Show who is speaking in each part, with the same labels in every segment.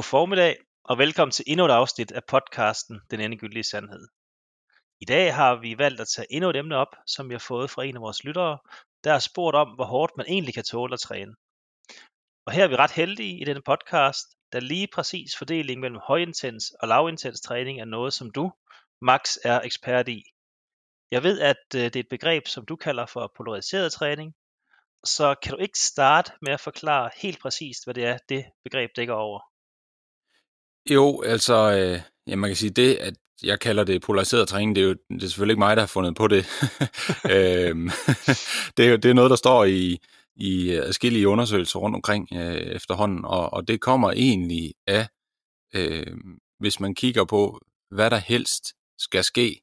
Speaker 1: God formiddag, og velkommen til endnu et afsnit af podcasten Den Endegyldige Sandhed. I dag har vi valgt at tage endnu et emne op, som vi har fået fra en af vores lyttere, der har spurgt om, hvor hårdt man egentlig kan tåle at træne. Og her er vi ret heldige i denne podcast, da lige præcis fordelingen mellem højintens og lavintens træning er noget, som du, Max, er ekspert i. Jeg ved, at øh, det er et begreb, som du kalder for polariseret træning, så kan du ikke starte med at forklare helt præcist, hvad det er, det begreb dækker over?
Speaker 2: Jo, altså, øh, ja, man kan sige det, at jeg kalder det polariseret træning, det er jo det er selvfølgelig ikke mig, der har fundet på det. øhm, det, er jo, det er noget, der står i, i forskellige undersøgelser rundt omkring øh, efterhånden, og, og det kommer egentlig af, øh, hvis man kigger på, hvad der helst skal ske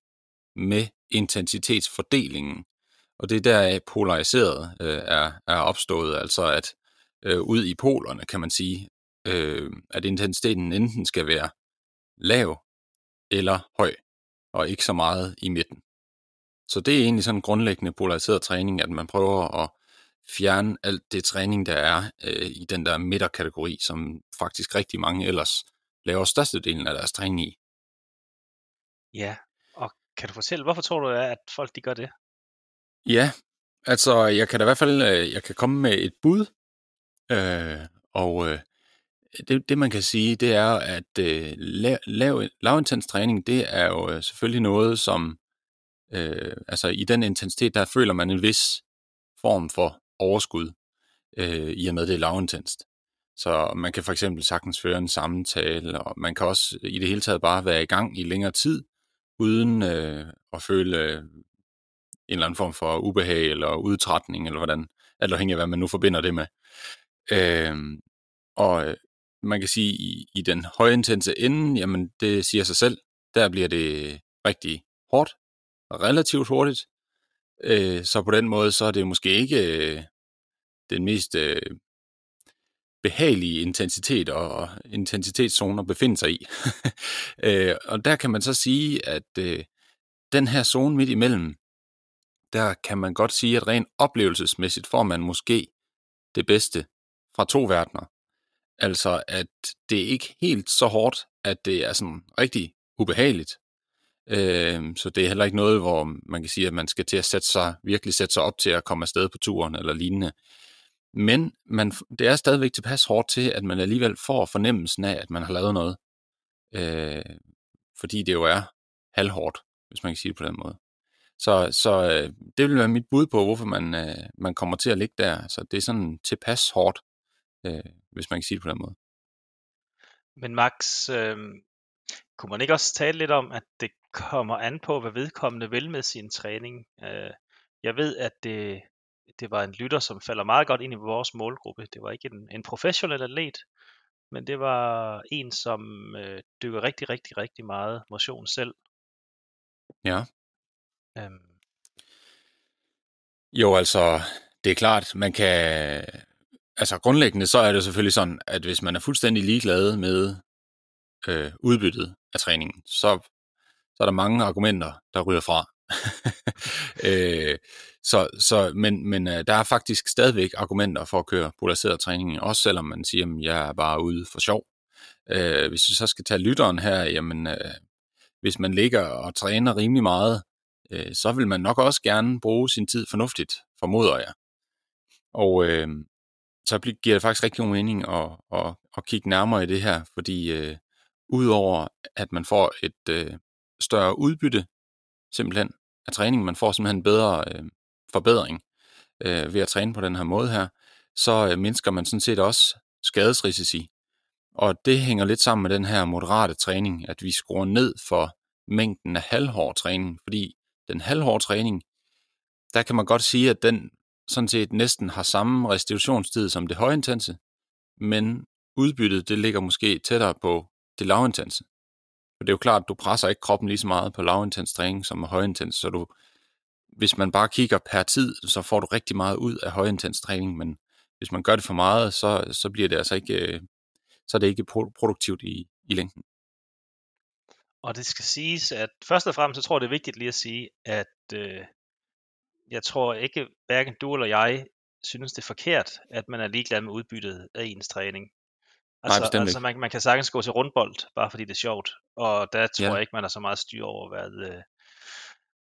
Speaker 2: med intensitetsfordelingen. Og det er der polariseret øh, er, er opstået, altså at øh, ud i polerne, kan man sige, øh, at intensiteten enten skal være lav eller høj, og ikke så meget i midten. Så det er egentlig sådan en grundlæggende polariseret træning, at man prøver at fjerne alt det træning, der er øh, i den der midterkategori, som faktisk rigtig mange ellers laver størstedelen af deres træning i.
Speaker 1: Ja, og kan du fortælle, hvorfor tror du, at folk de gør det?
Speaker 2: Ja, altså jeg kan da i hvert fald øh, jeg kan komme med et bud, øh, og øh, det, det man kan sige, det er, at øh, lav, lav, lavintens træning, det er jo øh, selvfølgelig noget, som øh, altså i den intensitet, der føler man en vis form for overskud, øh, i og med det er lavintenst. Så man kan for eksempel sagtens føre en samtale, og man kan også i det hele taget bare være i gang i længere tid, uden øh, at føle øh, en eller anden form for ubehag eller udtrætning, eller hvordan, alt afhængig af hvad man nu forbinder det med. Øh, og øh, man kan sige, i, i den højintense ende, jamen det siger sig selv, der bliver det rigtig hårdt, og relativt hurtigt. Øh, så på den måde, så er det måske ikke øh, den mest øh, behagelige intensitet og intensitetszone at befinde sig i. øh, og der kan man så sige, at øh, den her zone midt imellem, der kan man godt sige, at rent oplevelsesmæssigt får man måske det bedste fra to verdener. Altså, at det er ikke helt så hårdt, at det er sådan rigtig ubehageligt. Øh, så det er heller ikke noget, hvor man kan sige, at man skal til at sætte sig, virkelig sætte sig op til at komme afsted på turen eller lignende. Men man, det er stadigvæk tilpas hårdt til, at man alligevel får fornemmelsen af, at man har lavet noget. Øh, fordi det jo er halvhårdt, hvis man kan sige det på den måde. Så, så øh, det vil være mit bud på, hvorfor man, øh, man kommer til at ligge der. Så det er sådan tilpas hårdt, øh, hvis man kan sige det på den måde.
Speaker 1: Men Max, øh, kunne man ikke også tale lidt om, at det kommer an på, hvad vedkommende vil med sin træning? Øh, jeg ved, at det, det var en lytter, som falder meget godt ind i vores målgruppe. Det var ikke en, en professionel atlet, men det var en, som øh, dykker rigtig, rigtig, rigtig meget motion selv.
Speaker 2: Ja. Øhm. Jo, altså, det er klart, man kan, altså grundlæggende så er det selvfølgelig sådan, at hvis man er fuldstændig ligeglad med øh, udbyttet af træningen, så, så er der mange argumenter, der ryger fra. øh, så, så, men men øh, der er faktisk stadigvæk argumenter for at køre polariseret træning, også selvom man siger, at jeg er bare ude for sjov. Øh, hvis vi så skal tage lytteren her, jamen, øh, hvis man ligger og træner rimelig meget, øh, så vil man nok også gerne bruge sin tid fornuftigt, formoder jeg. Og, øh, så giver det faktisk rigtig god mening at, at, at kigge nærmere i det her, fordi øh, udover at man får et øh, større udbytte simpelthen af træningen, man får simpelthen en bedre øh, forbedring øh, ved at træne på den her måde her, så øh, mindsker man sådan set også skadesrisici. Og det hænger lidt sammen med den her moderate træning, at vi skruer ned for mængden af halvhård træning, fordi den halvhårde træning, der kan man godt sige, at den sådan set næsten har samme restitutionstid som det højintense, men udbyttet det ligger måske tættere på det lavintense. For det er jo klart, at du presser ikke kroppen lige så meget på lavintens træning som med højintens, så du, hvis man bare kigger per tid, så får du rigtig meget ud af højintens træning, men hvis man gør det for meget, så, så bliver det altså ikke, øh, så er det ikke produktivt i, i længden.
Speaker 1: Og det skal siges, at først og fremmest, så tror jeg, det er vigtigt lige at sige, at øh, jeg tror ikke, hverken du eller jeg synes, det er forkert, at man er ligeglad med udbyttet af ens træning. Altså,
Speaker 2: bestemt
Speaker 1: altså
Speaker 2: ikke.
Speaker 1: man, man kan sagtens gå til rundbold, bare fordi det er sjovt. Og der tror
Speaker 2: Ja.
Speaker 1: jeg ikke, man har så meget styr over, hvad, øh,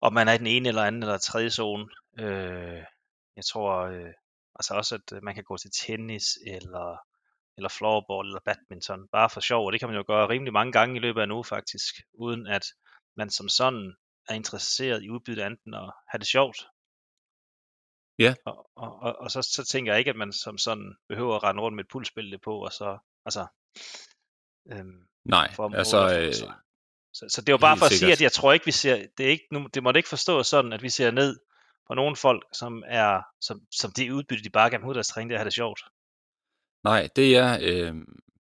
Speaker 1: om man er i den ene eller anden eller tredje zone. Øh, jeg tror øh, altså også, at øh, man kan gå til tennis eller, eller floorball eller badminton, bare for sjov. Og det kan man jo gøre rimelig mange gange i løbet af en uge faktisk, uden at man som sådan er interesseret i udbytte andet end at have det sjovt.
Speaker 2: Ja.
Speaker 1: Og, og, og, og så, så tænker jeg ikke, at man som sådan behøver at rende rundt med et pulsbælte på, og så, altså, øhm,
Speaker 2: Nej, altså, øh,
Speaker 1: så, så, så det jo bare for at sige,
Speaker 2: sikkert.
Speaker 1: at jeg tror ikke, vi ser, det, er ikke, nu, det må det ikke forstås sådan, at vi ser ned på nogle folk, som er, som, som det udbytte, de bare have ud deres træning, det er det sjovt.
Speaker 2: nej, det er, øh,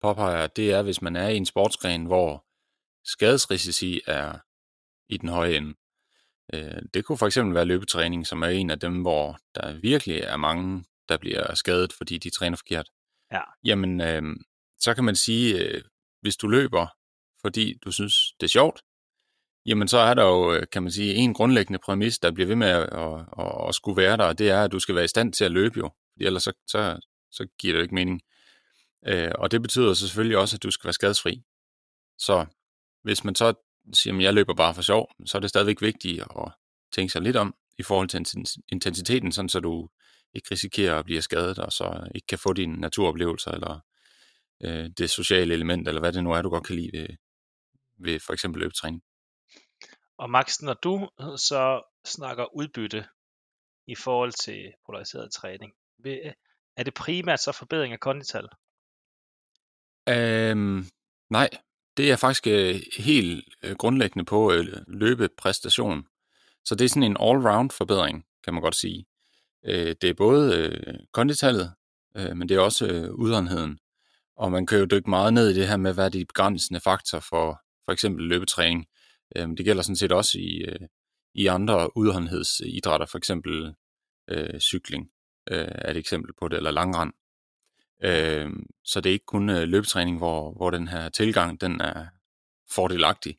Speaker 2: påpeger, det er, hvis man er i en sportsgren, hvor skadesrisici er i den høje ende. Øh, det kunne for eksempel være løbetræning, som er en af dem, hvor der virkelig er mange, der bliver skadet, fordi de træner forkert.
Speaker 1: Ja.
Speaker 2: Jamen, øh, så kan man sige, øh, hvis du løber, fordi du synes, det er sjovt, jamen så er der jo, øh, kan man sige, en grundlæggende præmis, der bliver ved med at, at, at, at skulle være der, og det er, at du skal være i stand til at løbe jo, fordi ellers så, så, så giver det jo ikke mening. Øh, og det betyder så selvfølgelig også, at du skal være skadesfri. Så hvis man så siger, at jeg løber bare for sjov, så er det stadigvæk vigtigt at tænke sig lidt om i forhold til inten- intensiteten, sådan så du ikke risikerer at blive skadet, og så ikke kan få dine naturoplevelser, eller øh, det sociale element, eller hvad det nu er, du godt kan lide ved, ved for eksempel løbetræning.
Speaker 1: Og Max, når du så snakker udbytte i forhold til polariseret træning, er det primært så forbedring af kondital?
Speaker 2: Øhm, nej, det er faktisk øh, helt øh, grundlæggende på øh, løbepræstation. Så det er sådan en all-round forbedring, kan man godt sige. Øh, det er både øh, konditallet, øh, men det er også øh, udholdenheden. Og man kan jo dykke meget ned i det her med, hvad er de begrænsende faktorer for for eksempel løbetræning. Øh, det gælder sådan set også i, øh, i andre udholdenhedsidrætter, for eksempel øh, cykling øh, er et eksempel på det, eller langrand. Øh, så det er ikke kun øh, løbetræning, hvor, hvor den her tilgang den er fordelagtig.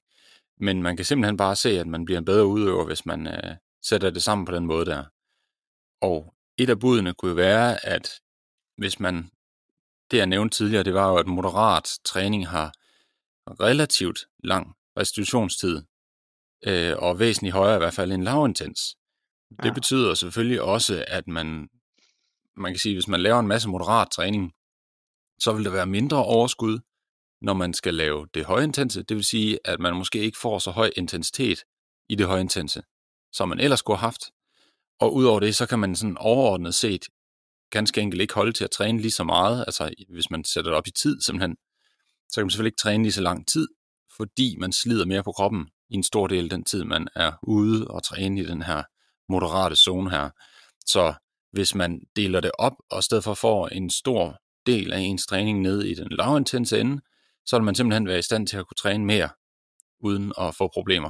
Speaker 2: Men man kan simpelthen bare se, at man bliver en bedre udøver, hvis man øh, sætter det sammen på den måde der. Og et af budene kunne jo være, at hvis man, det jeg nævnte tidligere, det var jo, at moderat træning har relativt lang restitutionstid, øh, og væsentligt højere i hvert fald end lavintens. Det
Speaker 1: Ja.
Speaker 2: betyder selvfølgelig også, at man, man kan sige, hvis man laver en masse moderat træning, så vil der være mindre overskud, når man skal lave det højintense. Det vil sige, at man måske ikke får så høj intensitet i det højintense, som man ellers skulle have haft. Og udover det, så kan man sådan overordnet set ganske enkelt ikke holde til at træne lige så meget. Altså hvis man sætter det op i tid simpelthen, så kan man selvfølgelig ikke træne lige så lang tid, fordi man slider mere på kroppen i en stor del af den tid, man er ude og træne i den her moderate zone her. Så hvis man deler det op, og i stedet for får en stor del af ens træning ned i den lavintense ende, så vil man simpelthen være i stand til at kunne træne mere, uden at få problemer.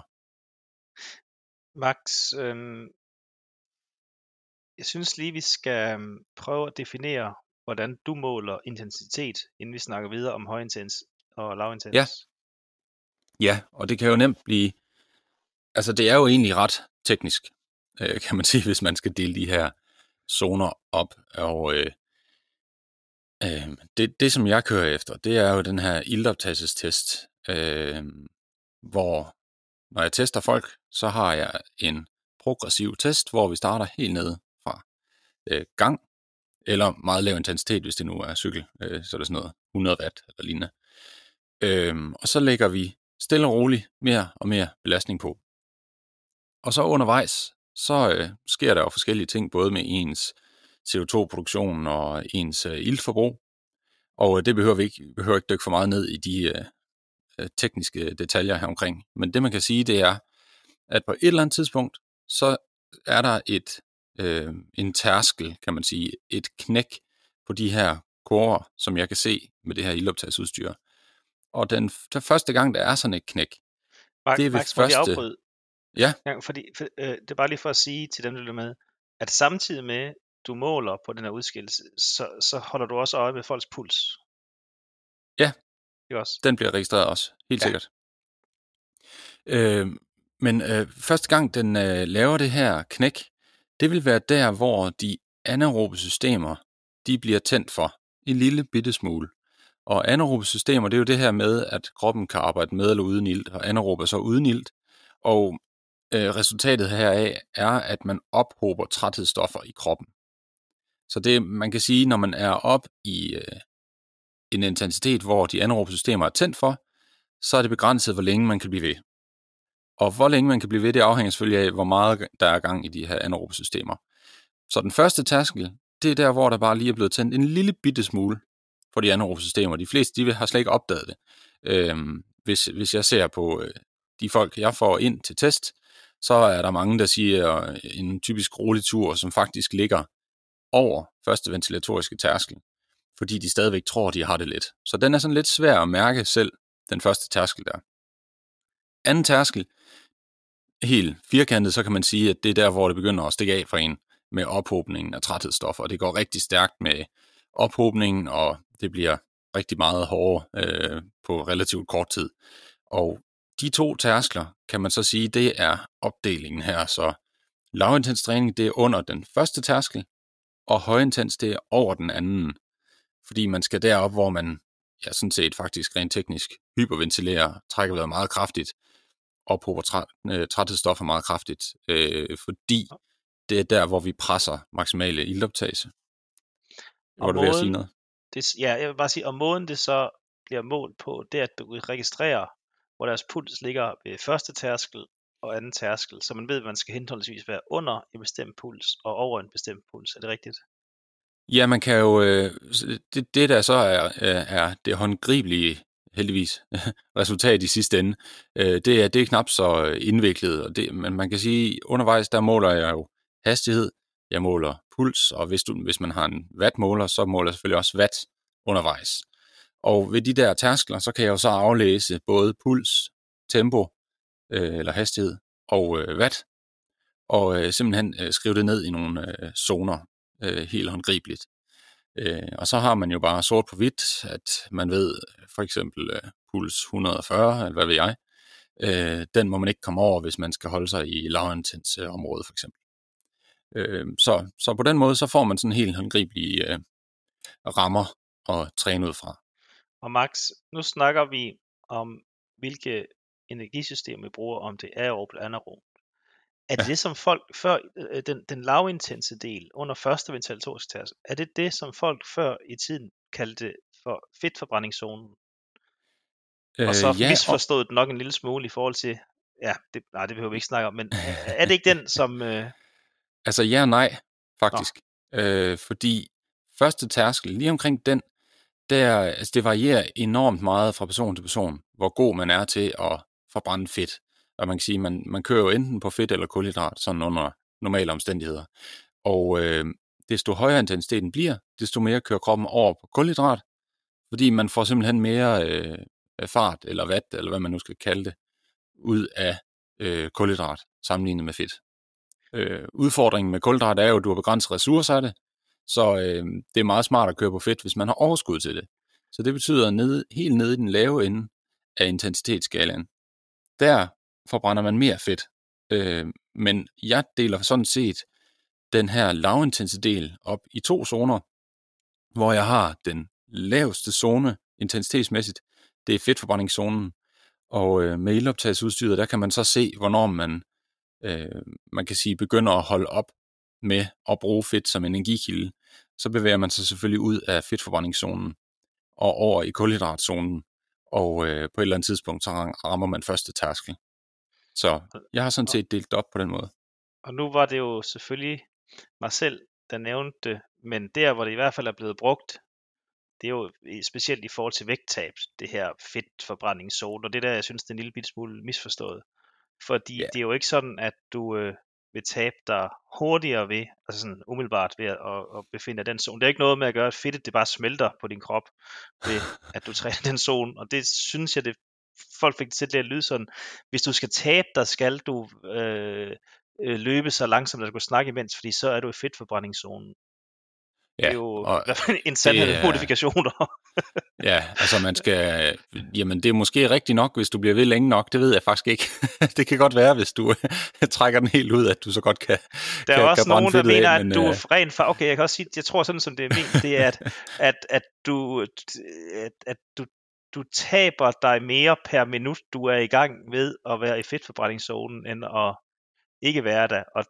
Speaker 1: Max, øhm, jeg synes lige, vi skal øhm, prøve at definere, hvordan du måler intensitet, inden vi snakker videre om højintens og lavintens.
Speaker 2: Ja. Ja, og det kan jo nemt blive... Altså, det er jo egentlig ret teknisk, øh, kan man sige, hvis man skal dele de her zoner op. Og øh, øh, det, det, som jeg kører efter, det er jo den her ildoptagelsestest, øh, hvor når jeg tester folk, så har jeg en progressiv test, hvor vi starter helt nede fra øh, gang, eller meget lav intensitet, hvis det nu er cykel, øh, så er det sådan noget 100 watt eller lignende. Øhm, og så lægger vi stille og roligt mere og mere belastning på. Og så undervejs, så øh, sker der jo forskellige ting, både med ens CO2-produktion og ens øh, iltforbrug. Og øh, det behøver vi ikke, behøver ikke dykke for meget ned i de øh, øh, tekniske detaljer her omkring. Men det man kan sige, det er, at på et eller andet tidspunkt, så er der et, øh, en tærskel, kan man sige, et knæk på de her kurver, som jeg kan se med det her ildoptagsudstyr. Og den, den første gang, der er sådan et knæk,
Speaker 1: Max,
Speaker 2: det er ved
Speaker 1: Max, må jeg
Speaker 2: første-
Speaker 1: afbryde?
Speaker 2: Ja.
Speaker 1: ja fordi, for, øh, det er bare lige for at sige til dem, der lytter med, at samtidig med, du måler på den her udskillelse, så, så holder du også øje med folks puls.
Speaker 2: Ja.
Speaker 1: Det er også.
Speaker 2: den bliver registreret også, helt
Speaker 1: Ja.
Speaker 2: sikkert. Øh, men øh, første gang, den øh, laver det her knæk, det vil være der, hvor de anaerobe systemer, de bliver tændt for en lille bitte smule. Og anaerobe systemer, det er jo det her med, at kroppen kan arbejde med eller uden ilt, og anaerobe er så uden ilt. Og øh, resultatet heraf er, at man ophober træthedsstoffer i kroppen. Så det, man kan sige, når man er op i øh, en intensitet, hvor de anaerobe systemer er tændt for, så er det begrænset, hvor længe man kan blive ved. Og hvor længe man kan blive ved, det afhænger selvfølgelig af, hvor meget der er gang i de her anaerobe systemer. Så den første tærskel, det er der, hvor der bare lige er blevet tændt en lille bitte smule for de anaerobe systemer. De fleste, de har slet ikke opdaget det. Øhm, hvis, hvis jeg ser på øh, de folk, jeg får ind til test, så er der mange, der siger øh, en typisk rolig tur, som faktisk ligger over første ventilatoriske tærskel, fordi de stadigvæk tror, de har det lidt. Så den er sådan lidt svær at mærke selv, den første tærskel der. Anden tærskel, helt firkantet, så kan man sige, at det er der, hvor det begynder at stikke af for en med ophobningen af træthedsstoffer. Det går rigtig stærkt med ophobningen, og det bliver rigtig meget hårdere øh, på relativt kort tid. Og de to tærskler, kan man så sige, det er opdelingen her. Så lavintens træning, det er under den første tærskel, og højintens, det er over den anden. Fordi man skal derop, hvor man ja, sådan set faktisk rent teknisk hyperventilerer, trækker vejret meget kraftigt, ophober træ, øh, træthedsstoffer meget kraftigt, øh, fordi det er der, hvor vi presser maksimale ildoptagelse. Var du ved at sige noget?
Speaker 1: Det, ja, jeg vil bare sige, og måden det så bliver målt på, det er, at du registrerer, hvor deres puls ligger ved første tærskel og anden tærskel, så man ved, at man skal henholdsvis være under en bestemt puls og over en bestemt puls. Er det rigtigt?
Speaker 2: Ja, man kan jo, øh, det, det der så er, øh, er det håndgribelige heldigvis resultat i sidste ende, øh, det, er, det er knap så øh, indviklet, og det, men man kan sige, undervejs der måler jeg jo hastighed, jeg måler puls, og hvis, du, hvis man har en wattmåler, så måler jeg selvfølgelig også watt undervejs. Og ved de der tærskler, så kan jeg jo så aflæse både puls, tempo øh, eller hastighed og øh, watt, og øh, simpelthen øh, skrive det ned i nogle øh, zoner øh, helt håndgribeligt. Øh, og så har man jo bare sort på hvidt, at man ved for eksempel øh, puls 140, eller hvad ved jeg, øh, den må man ikke komme over, hvis man skal holde sig i lavintens øh, område for eksempel. Øh, så, så på den måde, så får man sådan helt håndgribelige øh, rammer at træne ud fra.
Speaker 1: Og Max, nu snakker vi om, hvilke energisystemer vi bruger, om det er aerob eller anaerob. Er det ja. det, som folk før, øh, den, den lavintense del under første ventilatoriske tærskel, er det det, som folk før i tiden kaldte for fedtforbrændingszonen? Øh, og så ja, misforstået og... nok en lille smule i forhold til, ja, det, nej, det behøver vi ikke snakke om, men er det ikke den, som... Øh...
Speaker 2: Altså ja og nej, faktisk. Øh, fordi første tærskel, lige omkring den, der, altså det varierer enormt meget fra person til person, hvor god man er til at forbrænde fedt. Og man kan sige, man, man kører jo enten på fedt eller kulhydrat, sådan under normale omstændigheder. Og øh, desto højere intensiteten bliver, desto mere kører kroppen over på kulhydrat, fordi man får simpelthen mere øh, fart eller watt, eller hvad man nu skal kalde det, ud af øh, kulhydrat sammenlignet med fedt. Øh, udfordringen med kulhydrat er jo, at du har begrænset ressourcer af det, så øh, det er meget smart at køre på fedt, hvis man har overskud til det. Så det betyder ned, helt nede i den lave ende af intensitetsskalaen. Der forbrænder man mere fedt. Øh, men jeg deler sådan set den her lavintensitetsdel op i to zoner, hvor jeg har den laveste zone intensitetsmæssigt, det er fedtforbrændingszonen. Og øh, med ildoptagelsesudstyret, der kan man så se, hvornår man, øh, man kan sige, begynder at holde op med at bruge fedt som energikilde. Så bevæger man sig selvfølgelig ud af fedtforbrændingszonen og over i kulhydratzonen. Og øh, på et eller andet tidspunkt, så rammer man første tærskel. Så jeg har sådan set delt op på den måde.
Speaker 1: Og nu var det jo selvfølgelig mig selv, der nævnte det, men der, hvor det i hvert fald er blevet brugt, det er jo specielt i forhold til vægttab, det her fedtforbrændingszone, og det der, jeg synes, det er en lille smule misforstået. Fordi yeah. det er jo ikke sådan, at du øh, vil tabe dig hurtigere ved, altså sådan umiddelbart ved at, at, at befinde den zone. Det er ikke noget med at gøre, at fedtet det bare smelter på din krop, ved at du træner den zone, og det synes jeg, det folk fik det til at lyde sådan, hvis du skal tabe dig, skal du øh, øh, løbe så langsomt, at du kan snakke imens, fordi så er du i fedtforbrændingszonen. Ja, det er jo og en sandhed med modifikationer.
Speaker 2: ja, altså man skal, jamen det er måske rigtigt nok, hvis du bliver ved længe nok, det ved jeg faktisk ikke. det kan godt være, hvis du trækker den helt ud, at du så godt kan
Speaker 1: Der er
Speaker 2: kan,
Speaker 1: også
Speaker 2: kan
Speaker 1: nogen, der mener,
Speaker 2: af,
Speaker 1: at
Speaker 2: men,
Speaker 1: du
Speaker 2: øh,
Speaker 1: er rent for, okay, jeg kan også sige, jeg tror sådan, som det er ment, det er, at, at, at, du, at, at du, du taber dig mere per minut, du er i gang med at være i fedtforbrændingszonen, end at ikke være der. Og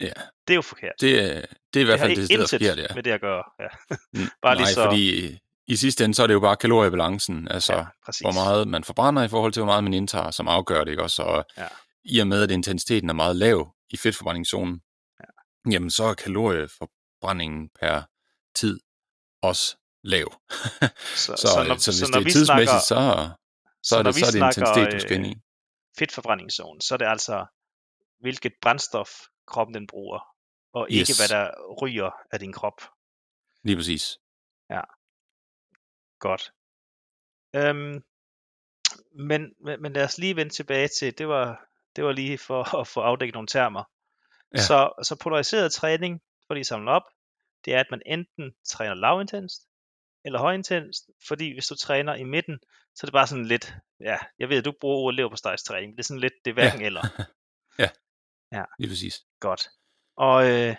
Speaker 2: Ja.
Speaker 1: Det er jo forkert.
Speaker 2: Det, det er i hvert fald det, det der sker,
Speaker 1: ja. med det at gøre. Ja.
Speaker 2: bare Nej, lige så... fordi i sidste ende, så er det jo bare kaloriebalancen, altså ja, hvor meget man forbrænder i forhold til, hvor meget man indtager, som afgør det, ikke også? Og ja. i og med, at intensiteten er meget lav i fedtforbrændingszonen, ja. jamen så er kalorieforbrændingen per tid også lav. så, så, så, når, så hvis så det er tidsmæssigt, snakker, så, så, så, er det, så er det intensitet, du skal ind i. Øh,
Speaker 1: fedtforbrændingszone, så er det altså, hvilket brændstof kroppen den bruger, og ikke yes. hvad der ryger af din krop.
Speaker 2: Lige præcis.
Speaker 1: Ja. Godt. Øhm, men, men, men lad os lige vende tilbage til, det var, det var lige for at få afdækket nogle termer. Ja. Så, så polariseret træning, for lige at samle op, det er, at man enten træner lavintens, eller højintens, fordi hvis du træner i midten, så er det bare sådan lidt, ja, jeg ved, at du bruger ordet lever på træning, men det er sådan lidt, det er hverken ja. eller.
Speaker 2: ja,
Speaker 1: ja,
Speaker 2: lige præcis.
Speaker 1: Godt. Og øh,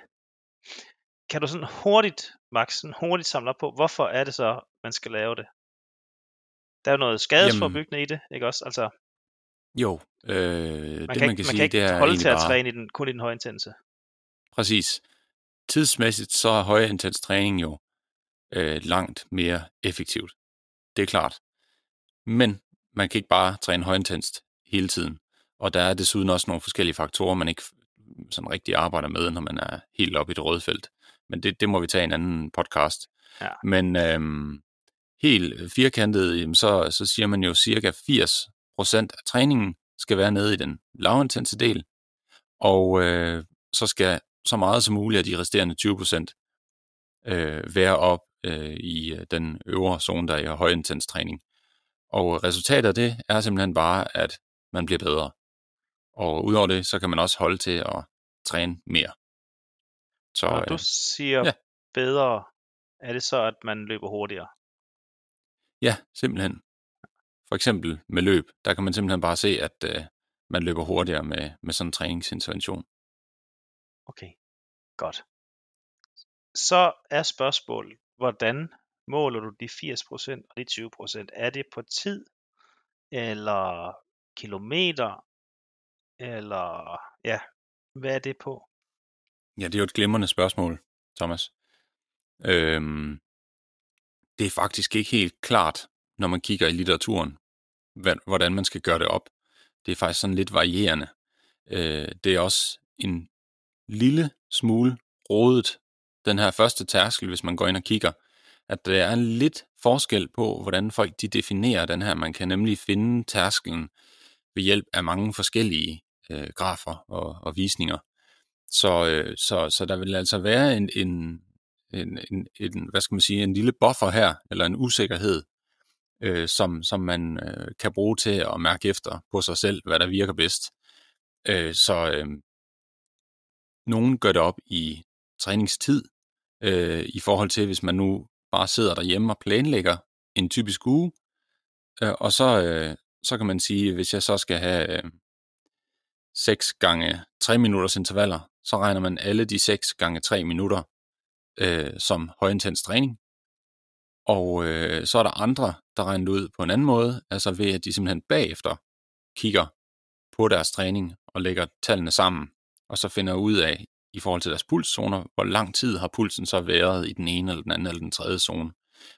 Speaker 1: kan du sådan hurtigt, Max, sådan hurtigt samle op på, hvorfor er det så, man skal lave det? Der er jo noget skadesforbyggende Jamen, i det, ikke også? Altså,
Speaker 2: jo, øh, man
Speaker 1: det
Speaker 2: kan
Speaker 1: man
Speaker 2: kan
Speaker 1: man
Speaker 2: sige,
Speaker 1: kan ikke
Speaker 2: det er
Speaker 1: holde til at
Speaker 2: bare...
Speaker 1: træne i den, kun i den højintense.
Speaker 2: Præcis. Tidsmæssigt så er højintens træning jo øh, langt mere effektivt. Det er klart. Men man kan ikke bare træne højintenst hele tiden. Og der er desuden også nogle forskellige faktorer, man ikke sådan rigtig arbejder med, når man er helt oppe i det røde felt. Men det, det må vi tage en anden podcast.
Speaker 1: Ja.
Speaker 2: Men øhm, helt firkantet, så, så siger man jo cirka 80% af træningen skal være nede i den lavintense del, og øh, så skal så meget som muligt af de resterende 20% øh, være op øh, i øh, den øvre zone, der er i højintens træning. Og resultatet af det er simpelthen bare, at man bliver bedre. Og udover det, så kan man også holde til at træne mere.
Speaker 1: Så, Når du øh, siger ja. bedre, er det så, at man løber hurtigere?
Speaker 2: Ja, simpelthen. For eksempel med løb, der kan man simpelthen bare se, at øh, man løber hurtigere med, med sådan en træningsintervention.
Speaker 1: Okay, godt. Så er spørgsmålet, hvordan måler du de 80% og de 20%? Er det på tid, eller kilometer, eller ja, hvad er det på?
Speaker 2: Ja, det er jo et glimrende spørgsmål, Thomas. Øhm, det er faktisk ikke helt klart, når man kigger i litteraturen, hvordan man skal gøre det op. Det er faktisk sådan lidt varierende. Øh, det er også en lille smule rodet, den her første tærskel, hvis man går ind og kigger, at der er en lidt forskel på, hvordan folk de definerer den her. Man kan nemlig finde tærskelen ved hjælp af mange forskellige øh, grafer og, og visninger. Så, øh, så, så der vil altså være en, en, en, en, en, hvad skal man sige, en lille buffer her, eller en usikkerhed, øh, som, som man øh, kan bruge til at mærke efter på sig selv, hvad der virker bedst. Øh, så øh, nogen gør det op i træningstid, øh, i forhold til, hvis man nu bare sidder derhjemme og planlægger en typisk uge, øh, og så, øh, så kan man sige, hvis jeg så skal have øh, 6 gange 3 minutters intervaller, så regner man alle de 6 gange 3 minutter øh, som højintens træning. Og øh, så er der andre, der regner det ud på en anden måde, altså ved at de simpelthen bagefter kigger på deres træning og lægger tallene sammen, og så finder ud af, i forhold til deres pulszoner, hvor lang tid har pulsen så været i den ene eller den anden eller den tredje zone.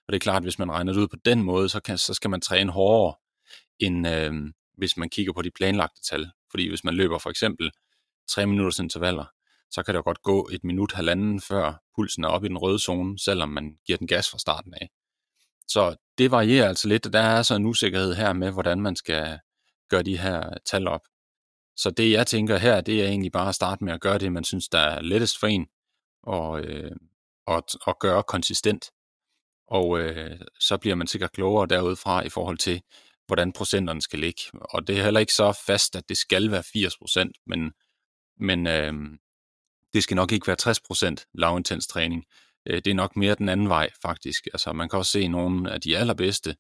Speaker 2: Og det er klart, at hvis man regner det ud på den måde, så, kan, så skal man træne hårdere, end øh, hvis man kigger på de planlagte tal. Fordi hvis man løber for eksempel 3 minutters intervaller, så kan det jo godt gå et minut, halvanden, før pulsen er oppe i den røde zone, selvom man giver den gas fra starten af. Så det varierer altså lidt, og der er så en usikkerhed her med, hvordan man skal gøre de her tal op. Så det jeg tænker her, det er egentlig bare at starte med at gøre det, man synes, der er lettest for en, og, øh, og, og gøre konsistent. Og øh, så bliver man sikkert klogere derudfra i forhold til, hvordan procenterne skal ligge. Og det er heller ikke så fast, at det skal være 80 procent, men, men øh, det skal nok ikke være 60 procent lavintens træning. Øh, det er nok mere den anden vej, faktisk. Altså, man kan også se, at nogle af de allerbedste,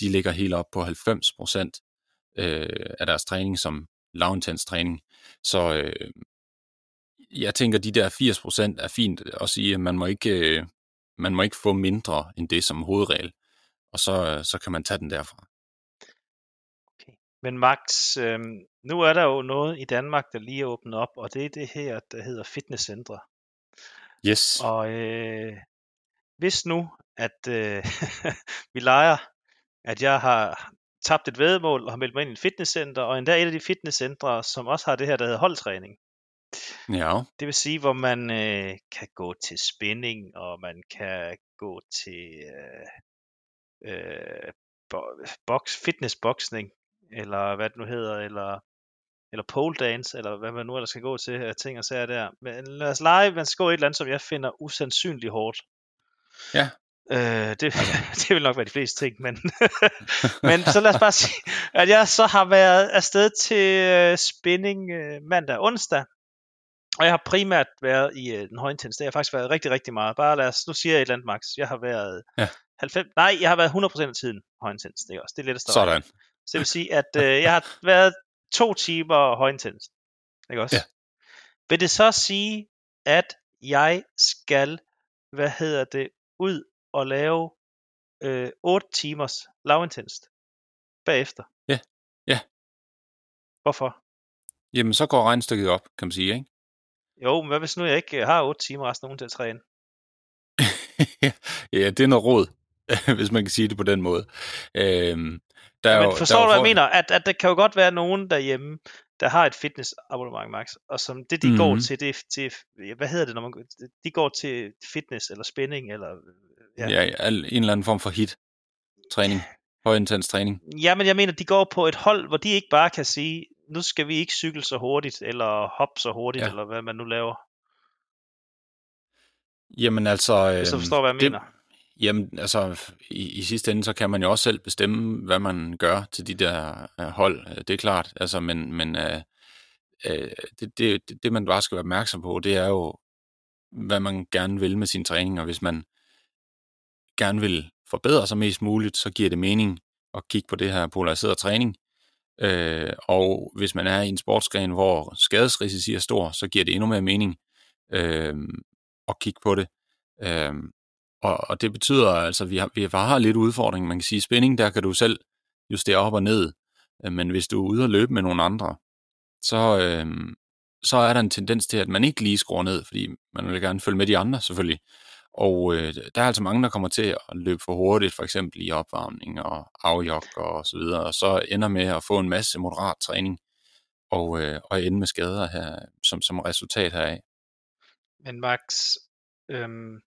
Speaker 2: de ligger helt op på 90 procent øh, af deres træning som lavintens træning. Så øh, jeg tænker, de der 80 procent er fint at sige, at man må ikke, øh, man må ikke få mindre end det som hovedregel. Og så, øh, så kan man tage den derfra.
Speaker 1: Men Max, øh, nu er der jo noget i Danmark, der lige er åbnet op, og det er det her, der hedder fitnesscentre.
Speaker 2: Yes.
Speaker 1: Og øh, hvis nu, at øh, vi leger, at jeg har tabt et vedmål og har meldt mig ind i et fitnesscenter, og endda et af de fitnesscentre, som også har det her, der hedder holdtræning.
Speaker 2: Ja.
Speaker 1: Det vil sige, hvor man øh, kan gå til spinning, og man kan gå til øh, øh, box, fitnessboksning, eller hvad det nu hedder, eller, eller pole dance, eller hvad man nu ellers skal gå til af ting og sager der. Men lad os lege, man skal gå et eller andet, som jeg finder usandsynligt hårdt.
Speaker 2: Ja.
Speaker 1: Øh, det, det vil nok være de fleste ting, men, men så lad os bare sige, at jeg så har været afsted til øh, spinning øh, mandag og onsdag, og jeg har primært været i øh, den højintens. Det har faktisk været rigtig, rigtig meget. Bare lad os, nu siger jeg et eller andet, Max. Jeg har været
Speaker 2: ja.
Speaker 1: 90, nej, jeg har været 100% af tiden højintens. Det er også det letteste.
Speaker 2: Sådan.
Speaker 1: Så det vil sige, at øh, jeg har været to timer højintens. Ikke også?
Speaker 2: Ja.
Speaker 1: Vil det så sige, at jeg skal, hvad hedder det, ud og lave øh, 8 timers lavintenst bagefter?
Speaker 2: Ja, ja.
Speaker 1: Hvorfor?
Speaker 2: Jamen, så går regnstykket op, kan man sige, ikke?
Speaker 1: Jo, men hvad hvis nu jeg ikke har 8 timer resten af ugen til at træne?
Speaker 2: ja, det er noget råd, hvis man kan sige det på den måde. Øhm,
Speaker 1: der men jo, forstår du, hvad jeg mener? At, at der kan jo godt være nogen derhjemme, der har et fitnessabonnement, Max, og som det, de mm-hmm. går til, det, til, hvad hedder det, når man, de går til fitness, eller spænding, eller...
Speaker 2: Ja, ja en eller anden form for hit træning, højintens træning.
Speaker 1: Ja, men jeg mener, de går på et hold, hvor de ikke bare kan sige, nu skal vi ikke cykle så hurtigt, eller hoppe så hurtigt, ja. eller hvad man nu laver.
Speaker 2: Jamen altså...
Speaker 1: Øh, så forstår hvad jeg det, mener.
Speaker 2: Jamen altså, i, i sidste ende, så kan man jo også selv bestemme, hvad man gør til de der øh, hold. Øh, det er klart, altså, men, men øh, øh, det, det, det, man bare skal være opmærksom på, det er jo, hvad man gerne vil med sin træning, og hvis man gerne vil forbedre sig mest muligt, så giver det mening at kigge på det her polariserede træning. Øh, og hvis man er i en sportsgren, hvor skadesrisici er stor, så giver det endnu mere mening øh, at kigge på det. Øh, og, og det betyder altså, at vi har, vi har lidt udfordring. Man kan sige, spænding, der kan du selv justere op og ned. Øh, men hvis du er ude og løbe med nogle andre, så, øh, så er der en tendens til, at man ikke lige skruer ned, fordi man vil gerne følge med de andre selvfølgelig. Og øh, der er altså mange, der kommer til at løbe for hurtigt, for eksempel i opvarmning og afjok og så videre, og så ender med at få en masse moderat træning og, øh, og ende med skader her, som, som resultat heraf.
Speaker 1: Men Max, øhm,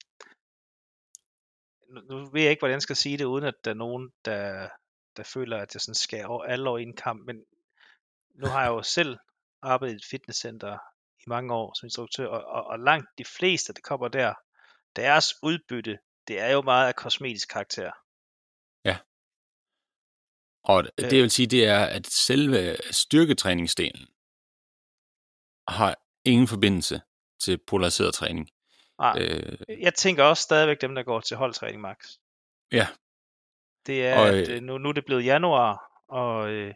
Speaker 1: nu, nu ved jeg ikke, hvordan jeg skal sige det, uden at der er nogen, der, der føler, at jeg sådan skal over alle år i en kamp, men nu har jeg jo selv arbejdet i et fitnesscenter i mange år som instruktør, og, og, og langt de fleste, der kommer der, deres udbytte, det er jo meget af kosmetisk karakter.
Speaker 2: Ja. Og det øh. jeg vil sige, det er, at selve styrketræningsdelen har ingen forbindelse til polariseret træning.
Speaker 1: Nej, øh, jeg tænker også stadigvæk dem, der går til holdtræning, Max.
Speaker 2: Ja.
Speaker 1: Det er, og, at øh, nu, nu er det blevet januar, og øh,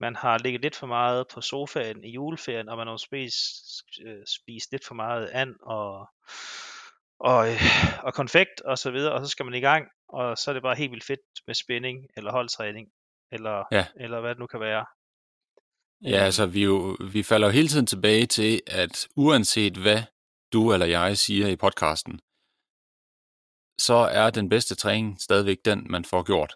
Speaker 1: man har ligget lidt for meget på sofaen i juleferien, og man har spist, øh, spist lidt for meget and og og, øh, og konfekt og så videre, og så skal man i gang, og så er det bare helt vildt fedt med spænding, eller holdtræning, eller, ja. eller hvad det nu kan være.
Speaker 2: Ja, øhm. altså vi, jo, vi falder jo hele tiden tilbage til, at uanset hvad du eller jeg siger i podcasten, så er den bedste træning stadigvæk den, man får gjort.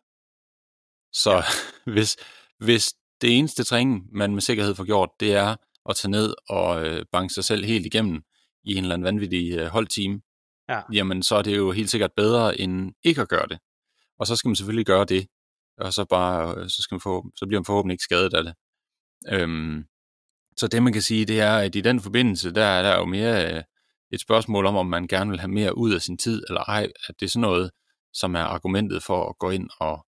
Speaker 2: Så ja. hvis, hvis det eneste træning, man med sikkerhed får gjort, det er at tage ned og øh, banke sig selv helt igennem i en eller anden vanvittig øh, holdteam, ja. jamen så er det jo helt sikkert bedre end ikke at gøre det. Og så skal man selvfølgelig gøre det, og så, bare, så, skal man få, så bliver man forhåbentlig ikke skadet af det. Øhm, så det man kan sige, det er, at i den forbindelse, der er der jo mere øh, et spørgsmål om, om man gerne vil have mere ud af sin tid, eller ej, at det er sådan noget, som er argumentet for at gå ind og,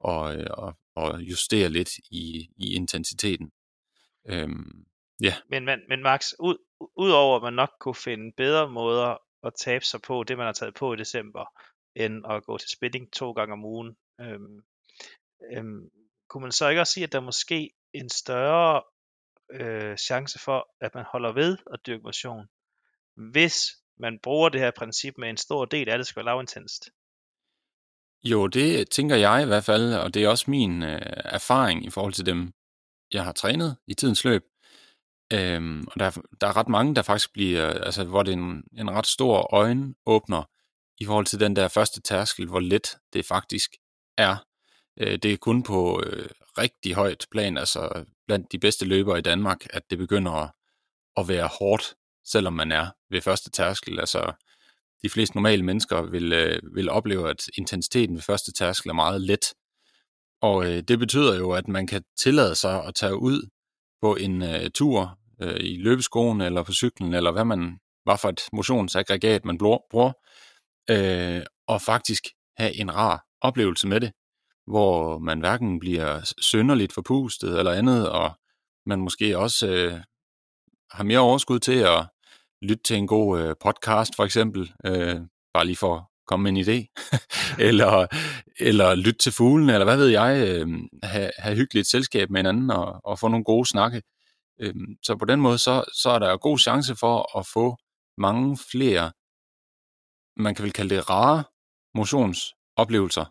Speaker 2: og, og, og justere lidt i, i intensiteten. Øhm, ja.
Speaker 1: Men, men, men Max, ud, udover at man nok kunne finde bedre måder at tabe sig på det, man har taget på i december, end at gå til spinning to gange om ugen. Øhm, øhm, kunne man så ikke også sige, at der måske en større øh, chance for, at man holder ved at dyrke motion, hvis man bruger det her princip med en stor del af det skal være lavintenst?
Speaker 2: Jo, det tænker jeg i hvert fald, og det er også min øh, erfaring i forhold til dem, jeg har trænet i tidens løb. Øhm, og der, der er ret mange, der faktisk bliver, altså hvor det er en, en ret stor øjenåbner i forhold til den der første tærskel, hvor let det faktisk er. Øh, det er kun på øh, rigtig højt plan, altså blandt de bedste løbere i Danmark, at det begynder at, at være hårdt, selvom man er ved første tærskel. Altså de fleste normale mennesker vil, øh, vil opleve, at intensiteten ved første tærskel er meget let. Og øh, det betyder jo, at man kan tillade sig at tage ud på en øh, tur øh, i løbeskoen eller på cyklen, eller hvad man, hvad for et motionsaggregat man bruger, øh, og faktisk have en rar oplevelse med det, hvor man hverken bliver sønderligt forpustet eller andet, og man måske også øh, har mere overskud til at lytte til en god øh, podcast, for eksempel, øh, bare lige for at komme med en idé, eller, eller lytte til fuglen, eller hvad ved jeg, øh, have, have hyggeligt selskab med hinanden og, og få nogle gode snakke. Øh, så på den måde, så, så er der god chance for at få mange flere, man kan vel kalde det rare motionsoplevelser,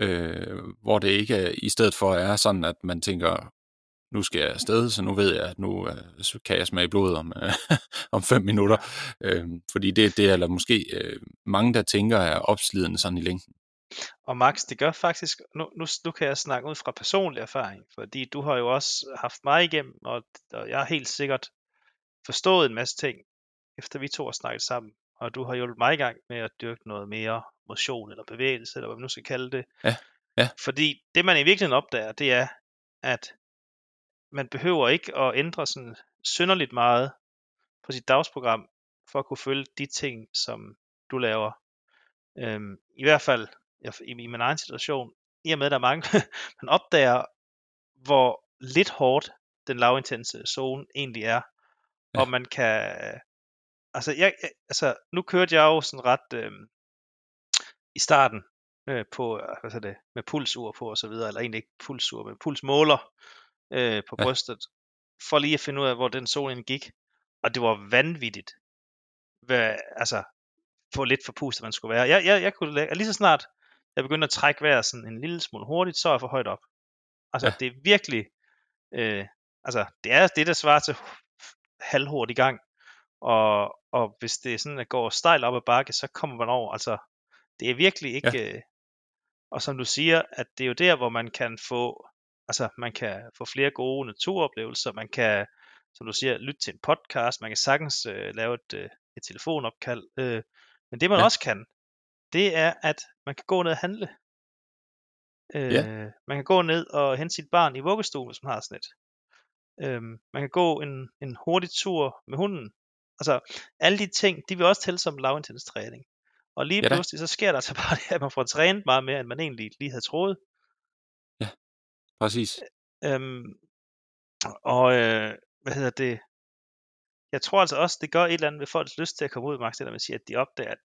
Speaker 2: øh, hvor det ikke i stedet for er sådan, at man tænker, nu skal jeg afsted, så nu ved jeg, at nu øh, kan jeg smage blod om, øh, om fem minutter. Øh, fordi det, det er eller måske øh, mange, der tænker er opslidende sådan i længden.
Speaker 1: Og Max, det gør faktisk, nu, nu, nu kan jeg snakke ud fra personlig erfaring, fordi du har jo også haft mig igennem, og, og jeg har helt sikkert forstået en masse ting, efter vi to har snakket sammen, og du har hjulpet mig i gang med at dyrke noget mere motion eller bevægelse, eller hvad man nu skal kalde det.
Speaker 2: Ja, ja.
Speaker 1: Fordi det man i virkeligheden opdager, det er, at man behøver ikke at ændre sådan synderligt meget på sit dagsprogram, for at kunne følge de ting, som du laver. Øhm, I hvert fald i, i min egen situation, i og med at der er mange, man opdager, hvor lidt hårdt den lavintense zone egentlig er, ja. og man kan, altså, jeg, altså nu kørte jeg jo sådan ret øh, i starten øh, på, hvad er det, med pulsur på og så videre, eller egentlig ikke pulsur, men pulsmåler, øh, på ja. brystet, for lige at finde ud af, hvor den sol gik. Og det var vanvittigt, hvad, altså, hvor lidt forpustet man skulle være. Jeg, jeg, jeg kunne, lige så snart jeg begyndte at trække vejret sådan en lille smule hurtigt, så er jeg for højt op. Altså, ja. det er virkelig, øh, altså, det er det, der svarer til halvhurtigt i gang. Og, og hvis det er sådan, at går stejl op ad bakke, så kommer man over. Altså, det er virkelig ikke... Ja. Øh, og som du siger, at det er jo der, hvor man kan få Altså, man kan få flere gode naturoplevelser, man kan, som du siger, lytte til en podcast, man kan sagtens øh, lave et, øh, et telefonopkald. Øh, men det man ja. også kan, det er, at man kan gå ned og handle. Øh, ja. Man kan gå ned og hente sit barn i vuggestuen, hvis man har sådan et. Øh, man kan gå en, en hurtig tur med hunden. Altså, alle de ting, de vil også tælle som lavintens Og lige ja, pludselig, så sker der altså bare det, at man får trænet meget mere, end man egentlig lige havde troet.
Speaker 2: Præcis.
Speaker 1: Øhm, og øh, hvad hedder det? Jeg tror altså også, det gør et eller andet ved folks lyst til at komme ud, Max, det der med at sige, at de opdager, at